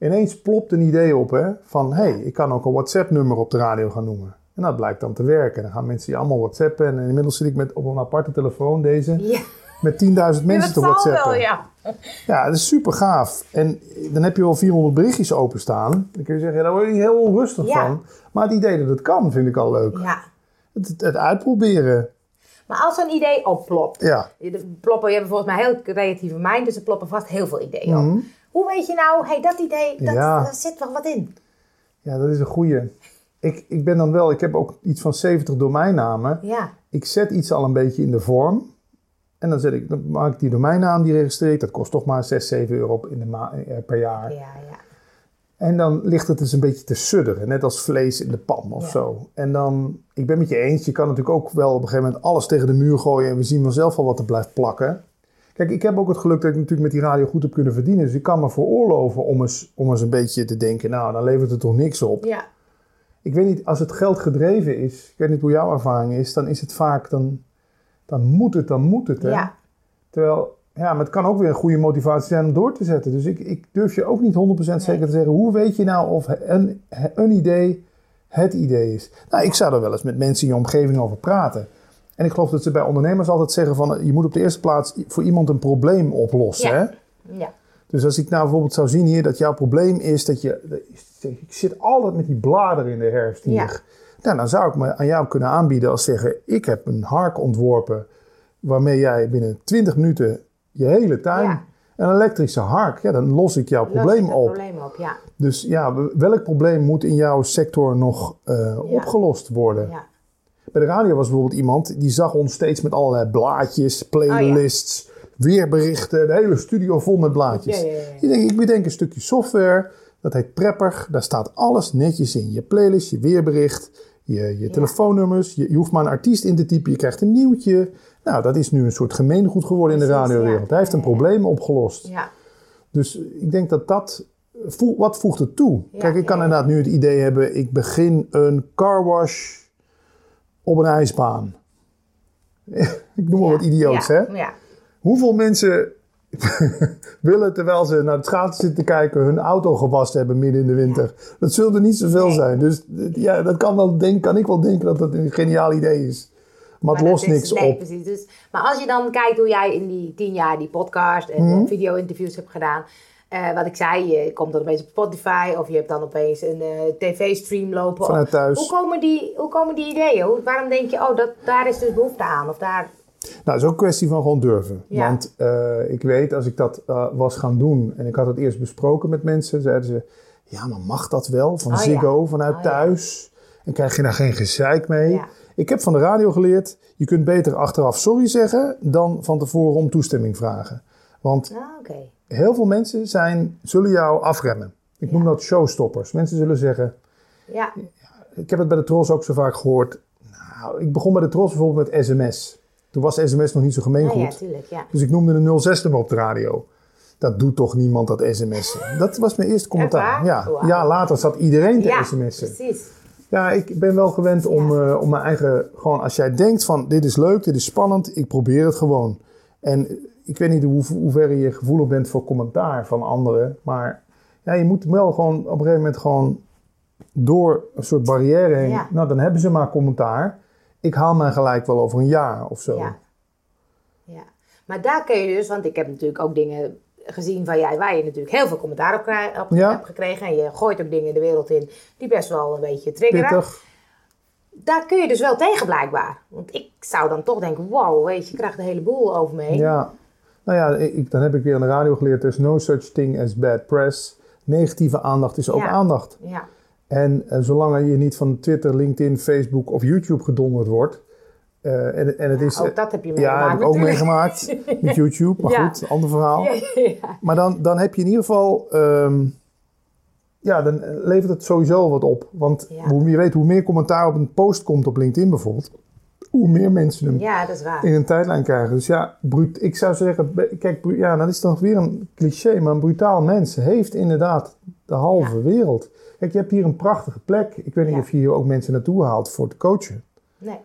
Ineens plopt een idee op, hè, van hé, hey, ik kan ook een WhatsApp-nummer op de radio gaan noemen. En dat blijkt dan te werken. Dan gaan mensen je allemaal WhatsAppen. En inmiddels zit ik met, op een aparte telefoon, deze, Ja. met 10.000 mensen Ja, te WhatsAppen. wel, ja. Ja, dat is super gaaf. En dan heb je wel 400 berichtjes openstaan. Dan kun je zeggen, ja, daar word je heel onrustig Ja. van. Maar het idee dat het kan, vind ik al leuk. ja. Het, het, het uitproberen. Maar als zo'n idee opplopt, Ja. Je ploppen, je hebt volgens mij een heel creatieve mind, dus er ploppen vast heel veel ideeën op. Hoe weet je nou, hey, dat idee, dat. Ja. daar zit wel wat in? Ja, dat is een goeie. Ik, ik ben dan wel, ik heb ook iets van 70 domeinnamen. Ja, Ik zet iets al een beetje in de vorm. En dan, zet ik, dan maak ik die domeinnaam, die registreer ik. Dat kost toch maar 6, 7 euro in de ma- eh, per jaar. ja, ja. En dan ligt het dus een beetje te sudderen. Net als vlees in de pan of Ja. zo. En dan, ik ben met je eens, je kan natuurlijk ook wel op een gegeven moment alles tegen de muur gooien. En we zien vanzelf al wat er blijft plakken. Kijk, ik heb ook het geluk dat ik natuurlijk met die radio goed heb kunnen verdienen. Dus ik kan me veroorloven om eens, om eens een beetje te denken, nou, dan levert het toch niks op. ja. Ik weet niet, als het geld gedreven is, ik weet niet hoe jouw ervaring is, dan is het vaak, dan, dan moet het, dan moet het. Hè? ja. Terwijl, ja, maar het kan ook weer een goede motivatie zijn om door te zetten. Dus ik, ik durf je ook niet 100% zeker te zeggen, hoe weet je nou of een, een idee het idee is? Nou, ik zou er wel eens met mensen in je omgeving over praten. En ik geloof dat ze bij ondernemers altijd zeggen van, je moet op de eerste plaats voor iemand een probleem oplossen. Ja. Hè? ja. Dus als ik nou bijvoorbeeld zou zien hier dat jouw probleem is dat je. Ik zit altijd met die bladeren in de herfst hier. Ja. Nou, dan zou ik me aan jou kunnen aanbieden als zeggen: Ik heb een hark ontworpen waarmee jij binnen 20 minuten je hele tuin. Ja. Een elektrische hark, ja, dan los ik jouw Los probleem dat op. probleem op, ja. Dus ja, welk probleem moet in jouw sector nog eh, opgelost worden? ja. Bij de radio was bijvoorbeeld iemand die zag ons steeds met allerlei blaadjes, playlists, weerberichten, de hele studio vol met blaadjes. Ja. Ik denk, ik bedenk een stukje software, dat heet Prepper. Daar staat alles netjes in. Je playlist, je weerbericht, je, je telefoonnummers. Je, je hoeft maar een artiest in te typen, je krijgt een nieuwtje. Nou, dat is nu een soort gemeengoed geworden in de radiowereld. Hij heeft een probleem opgelost. ja. Dus ik denk dat dat... Wat voegt het toe? Ja, Kijk, ik kan ja, ja. inderdaad nu het idee hebben... ik begin een carwash op een ijsbaan. ik noem maar wat idioots, ja. hè? Ja. Hoeveel mensen willen, terwijl ze naar het schaatsen zitten kijken... hun auto gewassen hebben midden in de winter? Dat zullen er niet zoveel Nee. zijn. Dus ja, dat kan, wel denk, kan ik wel denken dat dat een geniaal idee is. Maar het lost is- niks nee, op. Precies. Dus, maar als je dan kijkt hoe jij in die tien jaar die podcast en Mhm. video-interviews hebt gedaan. Eh, wat ik zei, je komt dan opeens op Spotify of je hebt dan opeens een eh, tv-stream lopen. Vanuit thuis. Hoe komen die, hoe komen die ideeën? Hoe, waarom denk je, oh, dat, daar is dus behoefte aan? Of daar, Nou, het is ook een kwestie van gewoon durven. Ja. Want eh, ik weet, als ik dat was gaan doen en ik had het eerst besproken met mensen, zeiden ze: Ja, maar mag dat wel? Van Oh, ja. Ziggo, vanuit Oh, ja. thuis. En krijg je daar geen gezeik mee? Ik heb van de radio geleerd: je kunt beter achteraf sorry zeggen dan van tevoren om toestemming vragen. Want ah, oké. Heel veel mensen zijn, zullen jou afremmen. Ik noem dat showstoppers. Mensen zullen zeggen: Ja, ik heb het bij de Tros ook zo vaak gehoord. Nou, ik begon bij de Tros bijvoorbeeld met sms. Toen was sms nog niet zo gemeengoed. ja, tuurlijk, ja. Dus ik noemde een 06-nummer op de radio. Dat doet toch niemand dat sms'en? Dat was mijn eerste commentaar. Ja, ja, later zat iedereen te Ja, sms'en. precies. Ja, ik ben wel gewend om, Ja. eh, om mijn eigen... Gewoon als jij denkt van dit is leuk, dit is spannend, ik probeer het gewoon. En ik weet niet hoe, hoe ver je gevoelig bent voor commentaar van anderen. Maar ja, je moet wel gewoon op een gegeven moment gewoon door een soort barrière heen. Ja. Nou, dan hebben ze maar commentaar. Ik haal mij gelijk wel over een jaar of zo. Ja. ja. Maar daar kun je dus, want ik heb natuurlijk ook dingen gezien van jij, waar je natuurlijk heel veel commentaar op, krij- op Ja. hebt gekregen. En je gooit ook dingen de wereld in die best wel een beetje triggeren. Pittig. Daar kun je dus wel tegen blijkbaar. Want ik zou dan toch denken, wow, weet je, krijgt een heleboel over me heen. Ja. Nou ja, ik, dan heb ik weer aan de radio geleerd. There's no such thing as bad press. Negatieve aandacht is ook Ja. aandacht. Ja. En eh, zolang je niet van Twitter, LinkedIn, Facebook of YouTube gedonderd wordt. eh, en, en het is, ook dat heb je ja, meegemaakt heb ik ook meegemaakt met YouTube. Maar Ja. goed, ander verhaal. Ja, ja. Maar dan, dan heb je in ieder geval. ehm, ja, dan levert het sowieso wat op. Want Ja. hoe, je weet, hoe meer commentaar op een post komt op LinkedIn bijvoorbeeld. Hoe meer mensen hem ja, dat is waar. in een tijdlijn krijgen. Dus ja, ik zou zeggen, kijk, ja, dat is dan weer een cliché, maar een brutaal mens heeft inderdaad de halve wereld. Kijk, je hebt hier een prachtige plek. Ik weet niet Ja. of je hier ook mensen naartoe haalt voor te coachen. Nee.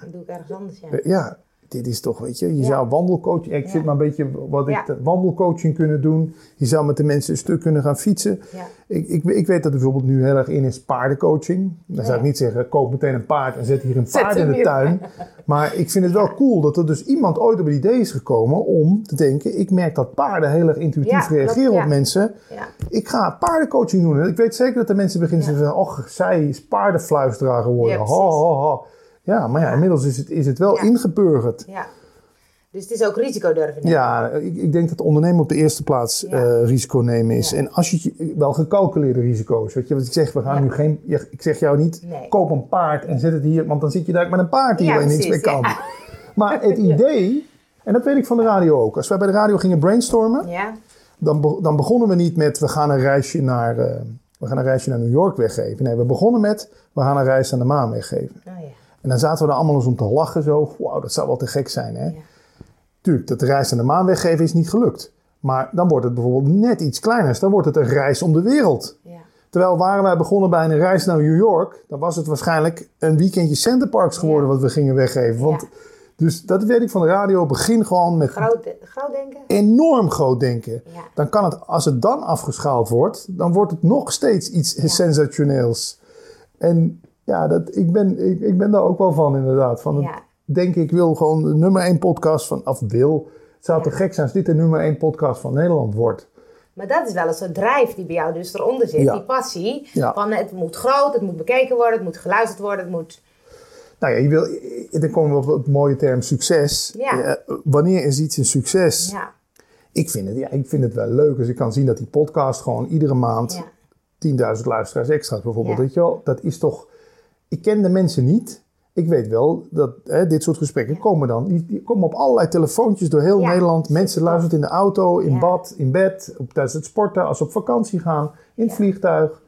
Dat doe ik ergens anders, ja. Eh, Ja, dit is toch, weet je, je zou wandelcoaching, ik zit maar een beetje wat ik de wandelcoaching kunnen doen. Je zou met de mensen een stuk kunnen gaan fietsen. Ik, ik, ik weet dat er bijvoorbeeld nu heel erg in is paardencoaching. Dan zou ik niet zeggen, koop meteen een paard en zet hier een paard in de tuin. Maar ik vind het wel cool dat er dus iemand ooit op het idee is gekomen om te denken, ik merk dat paarden heel erg intuïtief reageren op mensen. Ik ga paardencoaching doen. En ik weet zeker dat de mensen beginnen te zeggen, och, zij is paardenfluisteraar geworden. Ho, ho, ho. Ja, maar ja, inmiddels is het, is het wel ingeburgerd. ja. Dus het is ook risico durven nemen. Ja, ik, ik denk dat ondernemen op de eerste plaats Ja. eh, risico nemen is. Ja. En als je wel gecalculeerde risico's, weet je, wat ik zeg, we gaan Ja. nu geen, ik zeg jou niet, Nee. koop een paard en zet het hier, want dan zit je daar met een paard die je niks mee kan. ja. Maar het idee, en dat weet ik van de radio ook, als wij bij de radio gingen brainstormen, Ja. dan, be- dan begonnen we niet met we gaan een reisje naar, eh, we gaan een reisje naar New York weggeven. Nee, we begonnen met we gaan een reis naar de maan weggeven. Oh ja. En dan zaten we er allemaal eens om te lachen zo, wauw, dat zou wel te gek zijn hè. Ja. Tuurlijk, dat de reis naar de maan weggeven is niet gelukt. Maar dan wordt het bijvoorbeeld net iets kleiner. Dan wordt het een reis om de wereld. Ja. Terwijl waren wij begonnen bij een reis naar New York, dan was het waarschijnlijk een weekendje Centerparks geworden Ja. wat we gingen weggeven. Want. Dus dat weet ik van de radio. Begin gewoon met Groot, groot denken? enorm groot denken. Dan kan het, als het dan afgeschaald wordt, dan wordt het nog steeds iets sensationeels. En ja, dat, ik, ben, ik, ik ben daar ook wel van inderdaad. Van het- Ja. denk ik wil gewoon de nummer één podcast van, of wil. Het zou Ja. te gek zijn als dit de nummer één podcast van Nederland wordt. Maar dat is wel een soort drijf die bij jou dus eronder zit. Ja. Die passie. Van het moet groot, het moet bekeken worden, het moet geluisterd worden, het moet... Nou ja, je wil, dan komen we op het mooie term succes. Eh, wanneer is iets een succes? Ja. Ik, vind het, ja, ik vind het wel leuk als ik kan zien dat die podcast gewoon iedere maand Ja. 10.000 luisteraars extra bijvoorbeeld. Weet je wel, dat is toch. Ik ken de mensen niet. Ik weet wel dat hè, dit soort gesprekken komen dan. Die, die komen op allerlei telefoontjes door heel Nederland. Mensen luisteren in de auto, in bad, in bed, op, tijdens het sporten, als ze op vakantie gaan, in het vliegtuig.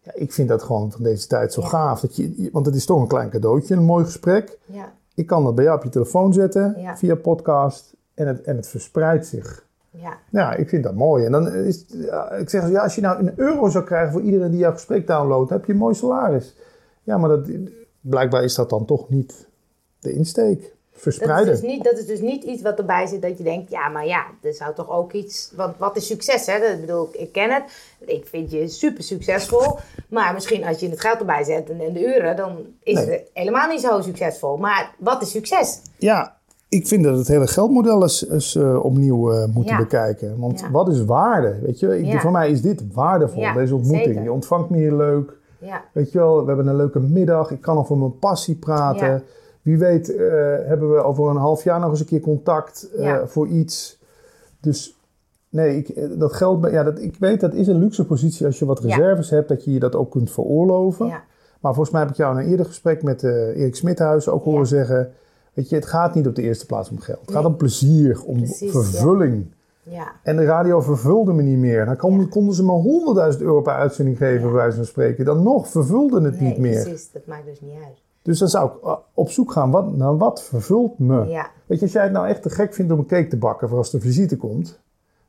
Ja, ik vind dat gewoon van deze tijd zo gaaf. Dat je, want het is toch een klein cadeautje, een mooi gesprek. Ja. Ik kan dat bij jou op je telefoon zetten Ja. via podcast en het, en het verspreidt zich. Ja. Ja, ik vind dat mooi. En dan is, ik zeg, ja, als je nou een euro zou krijgen voor iedereen die jouw gesprek downloadt, heb je een mooi salaris. Ja, maar dat, blijkbaar is dat dan toch niet de insteek. Dat is, Verspreiden. dus niet, dat is dus niet iets wat erbij zit dat je denkt, ja, maar ja, er zou toch ook iets. Want wat is succes, hè? Dat, ik bedoel, ik ken het. Ik vind je super succesvol. Maar misschien als je het geld erbij zet en, de uren, dan is Nee. het helemaal niet zo succesvol. Maar wat is succes? Ja, ik vind dat het hele geldmodel eens, eens eh, opnieuw eh, moeten Ja. bekijken. Want Ja. wat is waarde? Weet je, ik, Ja. voor mij is dit waardevol, deze ontmoeting. zeker. Je ontvangt me hier leuk. Ja. Weet je wel, we hebben een leuke middag. Ik kan over mijn passie praten. Ja. Wie weet eh, hebben we over een half jaar nog eens een keer contact eh, Ja. voor iets. Dus nee, ik, eh, dat geld, ja, dat, ik weet dat is een luxe positie als je wat reserves hebt, dat je je dat ook kunt veroorloven. Maar volgens mij heb ik jou in een eerder gesprek met Erik Smithuis ook horen zeggen, weet je, het gaat niet op de eerste plaats om geld. Het gaat om plezier, om Precies, vervulling. Ja. En de radio vervulde me niet meer. Dan kon- konden ze me 100.000 euro per uitzending geven, bij wijze van spreken. Dan nog vervulde het Nee, niet meer. precies. Dat maakt dus niet uit. Dus dan zou ik uh, op zoek gaan wat, naar wat vervult me. Ja. Weet je, als jij het nou echt te gek vindt om een cake te bakken voor als de visite komt.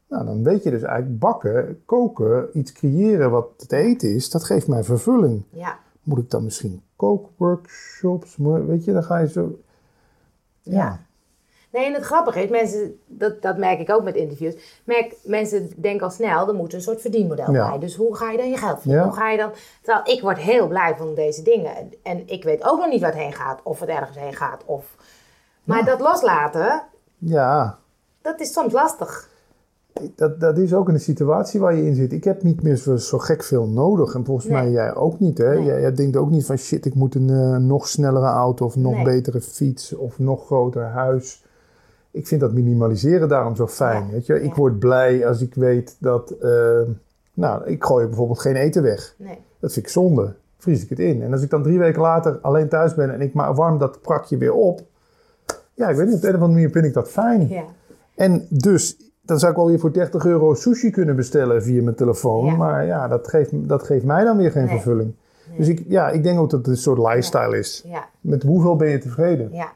Nou, dan weet je dus eigenlijk bakken, koken, iets creëren wat te eten is. Dat geeft mij vervulling. Ja. Moet ik dan misschien kookworkshops? Weet je, dan ga je zo... Ja. Nee, en het grappige is, mensen, dat, dat merk ik ook met interviews, merk, mensen denken al snel, er moet een soort verdienmodel Ja. bij. Dus hoe ga je dan je geld verdienen? Ja. Hoe ga je dan... Terwijl ik word heel blij van deze dingen. En ik weet ook nog niet waar het heen gaat, of het ergens heen gaat. Of... Maar dat loslaten, Ja, dat is soms lastig. dat, dat is ook een situatie waar je in zit. Ik heb niet meer zo, zo gek veel nodig. En volgens Nee. mij jij ook niet. Hè? Nee. Jij, jij denkt ook niet van shit, ik moet een eh, nog snellere auto of nog Nee. betere fiets of nog groter huis. Ik vind dat minimaliseren daarom zo fijn. Ja. Weet je? Ik word blij als ik weet dat. eh, nou, ik gooi bijvoorbeeld geen eten weg. Nee. Dat vind ik zonde. Vries ik het in. En als ik dan drie weken later alleen thuis ben en ik maar warm dat prakje weer op. Ja, ik weet niet, op de een of andere manier vind ik dat fijn. Ja. En dus, dan zou ik wel weer voor 30 euro sushi kunnen bestellen via mijn telefoon. Ja. Maar ja, dat geeft, dat geeft mij dan weer geen Nee. vervulling. Dus ik, ja, ik denk ook dat het een soort lifestyle is. Ja. Met hoeveel ben je tevreden? Ja.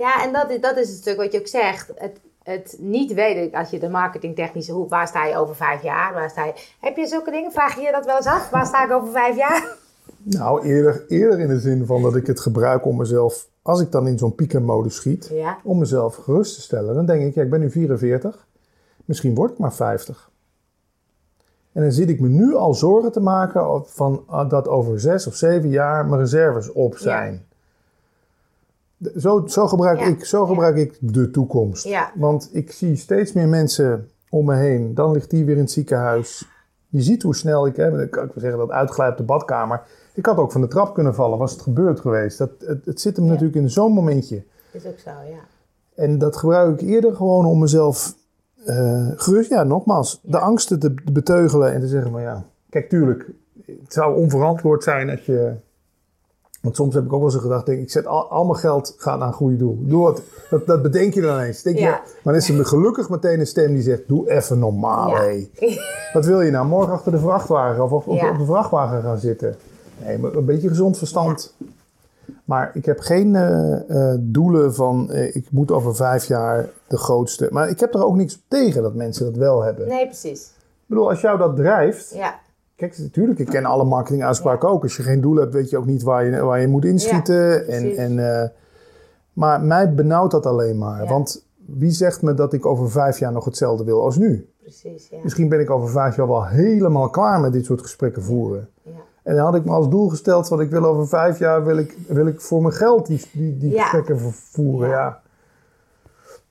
Ja, en dat is, dat is het stuk wat je ook zegt. Het, het niet weten, als je de marketingtechnische hoek, waar sta je over vijf jaar? Waar sta je? Heb je zulke dingen? Vraag je je dat wel eens af? Waar sta ik over vijf jaar? Nou, eerder, eerder in de zin van dat ik het gebruik om mezelf, als ik dan in zo'n piekermodus schiet, Ja. om mezelf gerust te stellen. Dan denk ik, ja, ik ben nu 44, misschien word ik maar 50. En dan zit ik me nu al zorgen te maken van ah, dat over zes of zeven jaar mijn reserves op zijn. De- Zo, zo, gebruik, Ja. ik, zo gebruik ik de toekomst. Ja. Want ik zie steeds meer mensen om me heen. Dan ligt die weer in het ziekenhuis. Je ziet hoe snel ik, hè, ik kan wel zeggen dat uitglijdt op de badkamer. Ik had ook van de trap kunnen vallen, was het gebeurd geweest. Dat, het, het zit hem Ja. natuurlijk in zo'n momentje. Is ook zo, ja. En dat gebruik ik eerder gewoon om mezelf eh, gerust, ja, nogmaals, de angsten te beteugelen en te zeggen van ja, kijk, tuurlijk, het zou onverantwoord zijn als je. Want soms heb ik ook wel eens gedacht, denk, ik zet al, al mijn geld gaat naar een goede doel. Doe wat, dat, dat bedenk je dan eens. Denk je, maar dan is er gelukkig meteen een stem die zegt, doe even normaal, Ja. hé. Wat wil je nou, morgen achter de vrachtwagen of op, Ja. op de vrachtwagen gaan zitten? Nee, maar een beetje gezond verstand. Maar ik heb geen eh, eh, doelen van eh, ik moet over vijf jaar de grootste. Maar ik heb er ook niks tegen dat mensen dat wel hebben. Nee, precies. Ik bedoel, als jou dat drijft. Ja. Kijk, natuurlijk, ik ken alle marketinguitspraken ook. Als je geen doel hebt, weet je ook niet waar je, waar je moet inschieten. Ja, en, en, eh, maar mij benauwt dat alleen maar. Ja. Want wie zegt me dat ik over vijf jaar nog hetzelfde wil als nu? Precies, ja. Misschien ben ik over vijf jaar wel helemaal klaar met dit soort gesprekken voeren. ja. En dan had ik me als doel gesteld, want ik wil over vijf jaar wil ik, wil ik voor mijn geld die, die, die gesprekken voeren. Ja.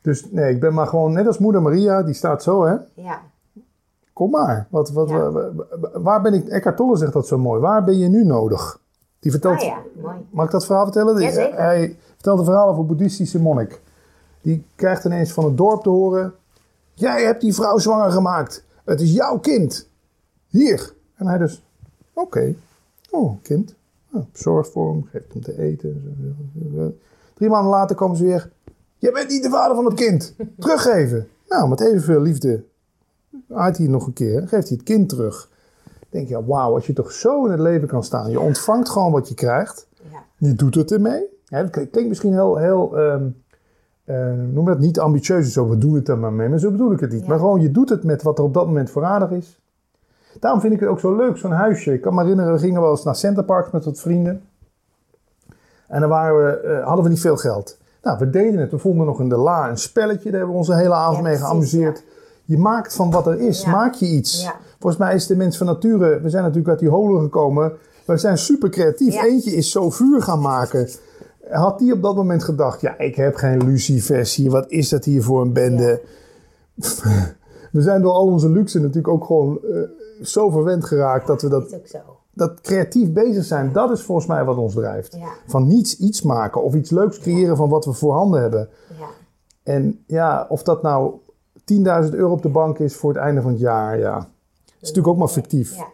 Dus nee, ik ben maar gewoon net als moeder Maria, die staat zo hè. Ja. Kom maar. Wat, wat, Ja. wa- wa- wa- waar ben ik, Eckhart Tolle zegt dat zo mooi. Waar ben je nu nodig? Die vertelt, Ah ja, mooi. mag ik dat verhaal vertellen? Jazeker. Hij vertelt een verhaal over een boeddhistische monnik. Die krijgt ineens van het dorp te horen. Jij hebt die vrouw zwanger gemaakt. Het is jouw kind. Hier. En hij dus, oké. Oh, kind. Nou, zorg voor hem, geeft hem te eten. Drie maanden later komen ze weer. Je bent niet de vader van het kind. Teruggeven. Nou, met evenveel liefde aait hij nog een keer. Geeft hij het kind terug. Dan denk je, ja, wauw, als je toch zo in het leven kan staan. Je ontvangt gewoon wat je krijgt. Ja. Je doet het ermee. Ja, dat klinkt misschien heel, heel eh, noem dat niet ambitieus. Zo, we doen het er maar mee. Maar zo bedoel ik het niet. Ja. Maar gewoon, je doet het met wat er op dat moment voorradig is. Daarom vind ik het ook zo leuk, zo'n huisje. Ik kan me herinneren, we gingen wel eens naar Centerparks met wat vrienden. En dan waren we, eh, hadden we niet veel geld. Nou, we deden het. We vonden nog in de la een spelletje. Daar hebben we onze hele avond Ja, mee geamuseerd. Je maakt van wat er is, Ja. maak je iets. Ja. Volgens mij is de mens van nature, we zijn natuurlijk uit die holen gekomen. We zijn super creatief. Ja. Eentje is zo vuur gaan maken. Had die op dat moment gedacht, ja, ik heb geen lucifers hier. Wat is dat hier voor een bende? we zijn door al onze luxe natuurlijk ook gewoon eh, zo verwend geraakt dat we dat, Is ook zo. dat creatief bezig zijn. Dat is volgens mij wat ons drijft. Ja. Van niets iets maken of iets leuks creëren van wat we voorhanden hebben. Ja. En ja, of dat nou 10.000 euro op de bank is voor het einde van het jaar, ja. Dat is natuurlijk ook maar fictief. Ja.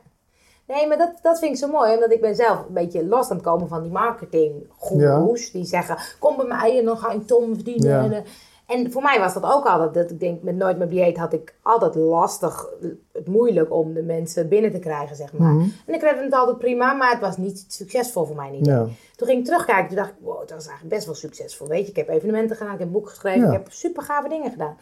Nee, maar dat, dat vind ik zo mooi, omdat ik ben zelf een beetje los aan het komen van die marketinggoeroes. Die zeggen, kom bij mij en dan ga je een ton verdienen. Ja. En, eh, en voor mij was dat ook altijd, dat ik denk, met Nooit meer dieet had ik altijd lastig, het moeilijk om de mensen binnen te krijgen, zeg maar. En ik redde het altijd prima, maar het was niet succesvol voor mij niet. Ja. Toen ging ik terugkijken, toen dacht ik, wow, dat was eigenlijk best wel succesvol. Weet je, ik heb evenementen gedaan, ik heb een boek geschreven, ik heb super gave dingen gedaan.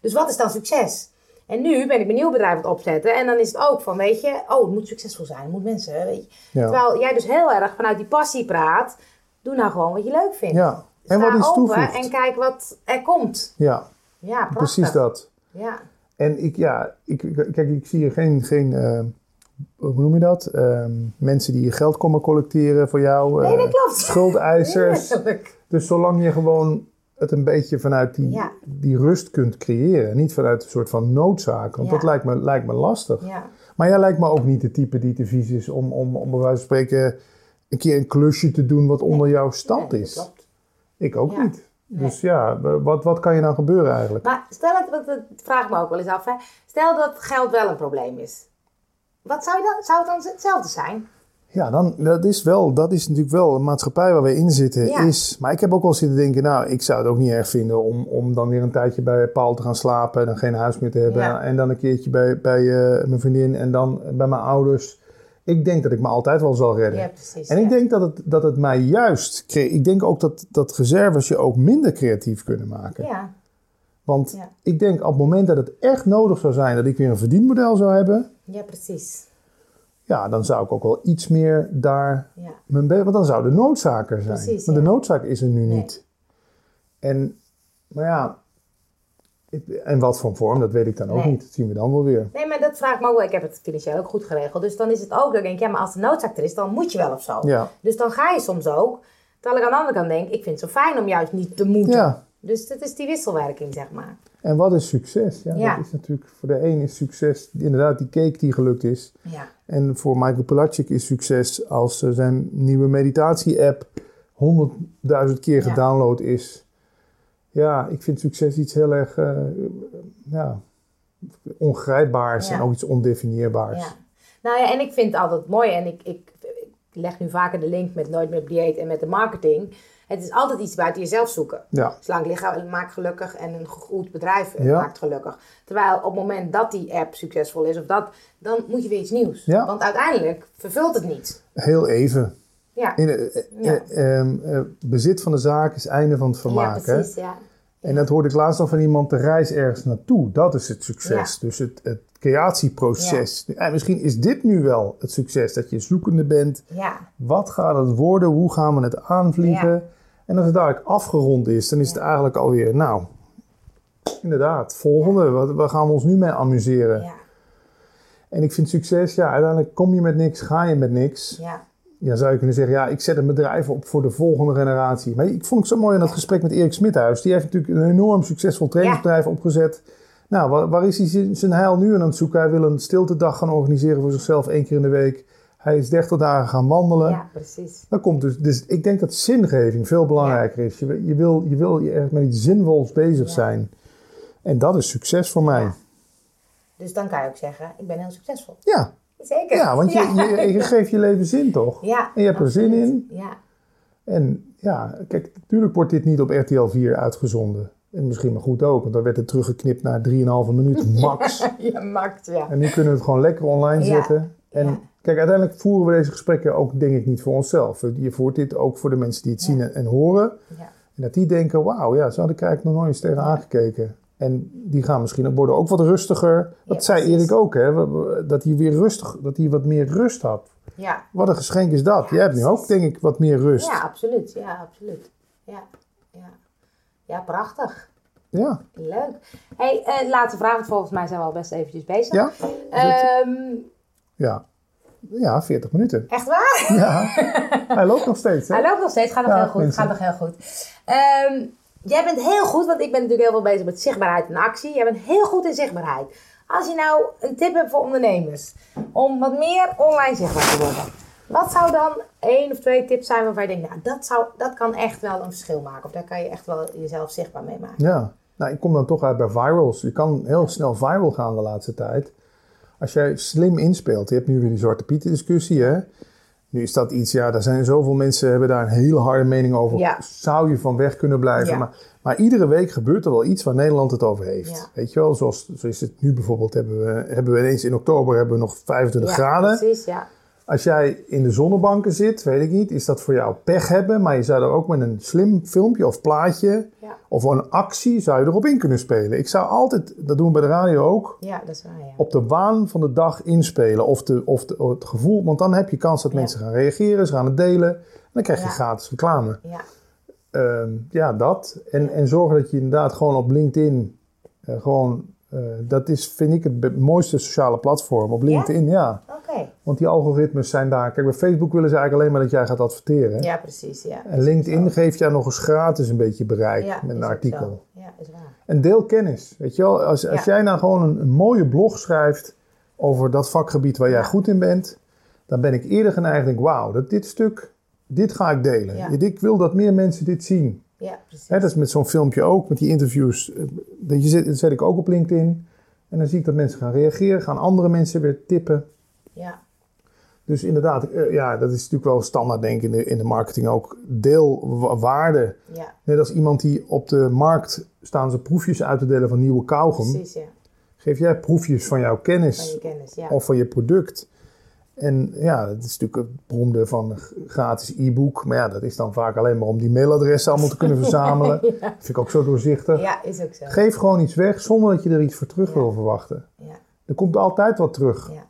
Dus wat is dan succes? En nu ben ik mijn nieuw bedrijf aan het opzetten. En dan is het ook van, weet je, oh, het moet succesvol zijn. Het moet mensen, weet je. Ja. Terwijl jij dus heel erg vanuit die passie praat. Doe nou gewoon wat je leuk vindt. Ja. En wat Sta iets open toevoegt. en kijk wat er komt. Ja, Ja, prachtig. precies dat. Ja, En ik, ja, ik, kijk, ik zie hier geen, geen eh, hoe noem je dat? Ehm, mensen die je geld komen collecteren voor jou. Nee, eh, dat klopt. Schuldeisers. Heerlijk. Dus zolang je gewoon het een beetje vanuit die, Ja. die rust kunt creëren. Niet vanuit een soort van noodzaak. Want Ja. dat lijkt me, lijkt me lastig. Ja. Maar jij lijkt me ook niet de type die te vies is om, om, om bij wijze van spreken een keer een klusje te doen wat onder jouw stand Nee, dat is. Ik ook niet. Dus ja, wat, wat kan je nou gebeuren eigenlijk? Maar stel want dat vraag me ook wel eens af. Hè. Stel dat geld wel een probleem is. Wat zou, je dan, zou het dan hetzelfde zijn? Ja, dan, dat, is wel, dat is natuurlijk wel een maatschappij waar we in zitten. Ja. Is, maar ik heb ook wel zitten denken, nou, ik zou het ook niet erg vinden om, om dan weer een tijdje bij Paul te gaan slapen. En dan geen huis meer te hebben. Ja. En dan een keertje bij, bij eh, mijn vriendin en dan bij mijn ouders. Ik denk dat ik me altijd wel zal redden. Ja, precies. En ik denk dat het, dat het mij juist... Ik denk ook dat, dat reserves je ook minder creatief kunnen maken. Ja, Want ik denk op het moment dat het echt nodig zou zijn... dat ik weer een verdienmodel zou hebben... ja, precies. Ja, dan zou ik ook wel iets meer daar Ja. mijn be- Want dan zou de noodzaak er zijn. Precies, maar de noodzaak is er nu Nee. niet. En, maar ja... En wat voor vorm, dat weet ik dan ook Nee. niet. Dat zien we dan wel weer. Nee, maar dat vraag ik me ook wel. Ik heb het financieel ook goed geregeld. Dus dan is het ook dat ik denk, ja, maar als de noodzaak er is, dan moet je wel of zo. Ja. Dus dan ga je soms ook. Terwijl ik aan de andere kant denk, ik vind het zo fijn om juist niet te moeten. Ja. Dus dat is die wisselwerking, zeg maar. En wat is succes? Ja, Ja. Dat is natuurlijk... Voor de een is succes inderdaad die cake die gelukt is. Ja, En voor Michael Pilatschik is succes als eh, zijn nieuwe meditatie-app honderdduizend keer Ja. gedownload is. Ja, ik vind succes iets heel erg eh, ja, ongrijpbaars en ook iets ondefinieerbaars. ja. Nou ja, en ik vind het altijd mooi. En ik, ik, ik leg nu vaker de link met Nooit meer op dieet en met de marketing. Het is altijd iets buiten jezelf zoeken. Ja. Slank lichaam maakt gelukkig en een goed bedrijf eh, Ja. maakt gelukkig. Terwijl op het moment dat die app succesvol is, of dat, dan moet je weer iets nieuws. Ja. Want uiteindelijk vervult het niet. Heel even. Ja, In, eh, eh, Ja. eh, ehm, eh, bezit van de zaak is einde van het vermaak. ja hè? precies. Ja. En dat hoorde ik laatst al van iemand, de reis ergens naartoe. Dat is het succes. Dus het, het creatieproces. En misschien is dit nu wel het succes, dat je zoekende bent. Ja. Wat gaat het worden? Hoe gaan we het aanvliegen? En als het dadelijk afgerond is, dan is het eigenlijk alweer, nou, inderdaad, volgende. Wat, waar gaan we ons nu mee amuseren? Ja. En ik vind succes, ja, uiteindelijk kom je met niks, ga je met niks. Ja. Ja, zou je kunnen zeggen, ja, ik zet een bedrijf op voor de volgende generatie. Maar ik vond het zo mooi in dat gesprek met Erik Smithuis. Die heeft natuurlijk een enorm succesvol trainingsbedrijf opgezet. Nou, waar, waar is hij zijn- heil nu aan het zoeken? Hij wil een stiltedag gaan organiseren voor zichzelf één keer in de week. Hij is 30 dagen gaan wandelen. ja, precies. Dan komt dus, dus ik denk dat zingeving veel belangrijker is. Je, je, wil, je wil je echt met iets zinvols bezig Ja. zijn. En dat is succes voor mij. Ja. Dus dan kan je ook zeggen, ik ben heel succesvol. Ja, Zeker. ja want je, Je, je geeft je leven zin toch? Ja, En je hebt er zin in. Ja. En ja, kijk, natuurlijk wordt dit niet op RTL 4 uitgezonden. En misschien maar goed ook, want dan werd het teruggeknipt naar 3,5 minuut max. ja, maakt, ja. en nu kunnen we het gewoon lekker online zetten. En Ja. Kijk, uiteindelijk voeren we deze gesprekken ook, denk ik, niet voor onszelf. Je voert dit ook voor de mensen die het zien en, en horen. ja. En dat die denken, wauw, ja, zo had ik eigenlijk nog nooit eens tegen aangekeken. En die gaan misschien worden ook wat rustiger. Dat Ja, zei. Erik ook, hè, dat hij weer rustig, dat hij wat meer rust had. Ja. Wat een geschenk is dat. Jij hebt nu ook, denk ik, wat meer rust. ja, absoluut. Ja, absoluut. Ja, ja. ja prachtig. Ja. Leuk. hey, eh, laatste vraag, want volgens mij zijn we al best eventjes bezig. Ja? Ehm, Ja. Ja, 40 minuten. echt waar? Ja. Hij loopt nog steeds, hè? Hij loopt nog steeds, gaat nog Ja, heel goed. mensen. Gaat nog heel goed. Ehm, jij bent heel goed, want ik ben natuurlijk heel veel bezig met zichtbaarheid en actie. Jij bent heel goed in zichtbaarheid. Als je nou een tip hebt voor ondernemers om wat meer online zichtbaar te worden. Wat zou dan één of twee tips zijn waarvan je denkt, nou dat, zou, dat kan echt wel een verschil maken. Of daar kan je echt wel jezelf zichtbaar mee maken. Ja. Nou, ik kom dan toch uit bij virals. Je kan heel snel viral gaan de laatste tijd. Als jij slim inspeelt. Je hebt nu weer die Zwarte Pieten discussie, hè? Nu is dat iets, ja, daar zijn zoveel mensen hebben daar een hele harde mening over. Ja. Zou je van weg kunnen blijven? Ja. Maar, maar iedere week gebeurt er wel iets waar Nederland het over heeft. Ja. Weet je wel, zoals, zoals het nu bijvoorbeeld hebben we, hebben we ineens in oktober hebben we nog 25 Ja, graden. Precies, ja. Als jij in de zonnebanken zit, weet ik niet, is dat voor jou pech hebben. Maar je zou er ook met een slim filmpje of plaatje Ja. of een actie zou je erop in kunnen spelen. Ik zou altijd, dat doen we bij de radio ook, Ja, dat is waar, ja. op de waan van de dag inspelen. Of, de, of, de, of het gevoel, want dan heb je kans dat mensen gaan reageren, ze gaan het delen. En dan krijg je gratis reclame. Ja, Ehm, ja, dat. En, en zorgen dat je inderdaad gewoon op LinkedIn eh, gewoon Eh, dat is, vind ik, het mooiste sociale platform op LinkedIn. Ja. Oké. Want die algoritmes zijn daar. Kijk, bij Facebook willen ze eigenlijk alleen maar dat jij gaat adverteren. Ja, precies. Ja. En LinkedIn geeft jou nog eens gratis een beetje bereik Ja, met een artikel. Ja, is waar. En deel kennis. Weet je wel, als, als jij nou gewoon een, een mooie blog schrijft over dat vakgebied waar jij goed in bent, dan ben ik eerder geneigd denk, wauw, dat dit stuk, dit ga ik delen. Ja. Ik wil dat meer mensen dit zien. Ja, precies. Dat is met zo'n filmpje ook, met die interviews. eh, Dat, je zet, dat zet ik ook op LinkedIn. En dan zie ik dat mensen gaan reageren, gaan andere mensen weer tippen. Ja, Dus inderdaad, eh, ja, dat is natuurlijk wel standaard denk ik in de, in de marketing ook. Deel wa- waarde. ja, Net als iemand die op de markt staan ze proefjes uit te delen van nieuwe kauwgom. precies. Ja. Geef jij proefjes van jouw kennis Van je kennis. Ja. of van je product. En ja, dat is natuurlijk het beroemde van gratis e-book. Maar ja, dat is dan vaak alleen maar om die mailadressen allemaal te kunnen verzamelen. Dat vind ik ook zo doorzichtig. ja, is ook zo. Geef gewoon iets weg zonder dat je er iets voor terug Ja. wil verwachten. Ja, Er komt altijd wat terug. ja.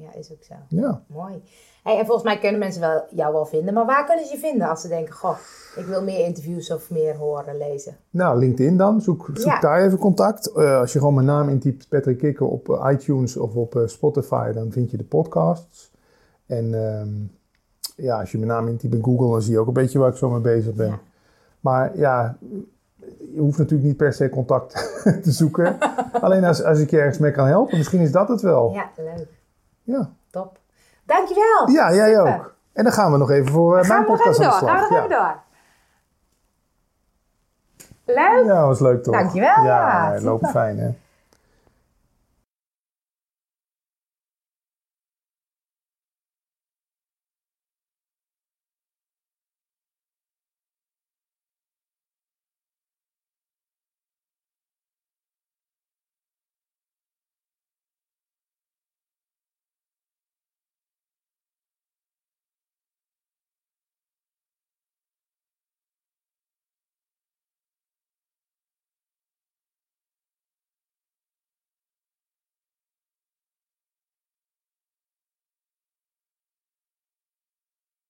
Ja, is ook zo. Ja. Mooi. Hey, en volgens mij kunnen mensen wel, jou wel vinden. Maar waar kunnen ze je vinden als ze denken... Goh, ik wil meer interviews of meer horen, lezen. Nou, LinkedIn dan. Zoek, zoek Ja. daar even contact. Eh, als je gewoon mijn naam intypt, Patrick Kikker, op eh, iTunes of op eh, Spotify, dan vind je de podcasts. En ehm, ja, als je mijn naam intypt in Google, dan zie je ook een beetje waar ik zo mee bezig ben. Ja. Maar ja, je hoeft natuurlijk niet per se contact te zoeken. Alleen als, als ik je ergens mee kan helpen, misschien is dat het wel. Ja, leuk. Ja, Top. Dankjewel. ja jij Super. ook. En dan gaan we nog even voor eh, Gaan mijn podcast aan de Gaan slag. we nog even door. Leuk. ja, was leuk toch? Dankjewel, Ja, ja, loopt fijn hè.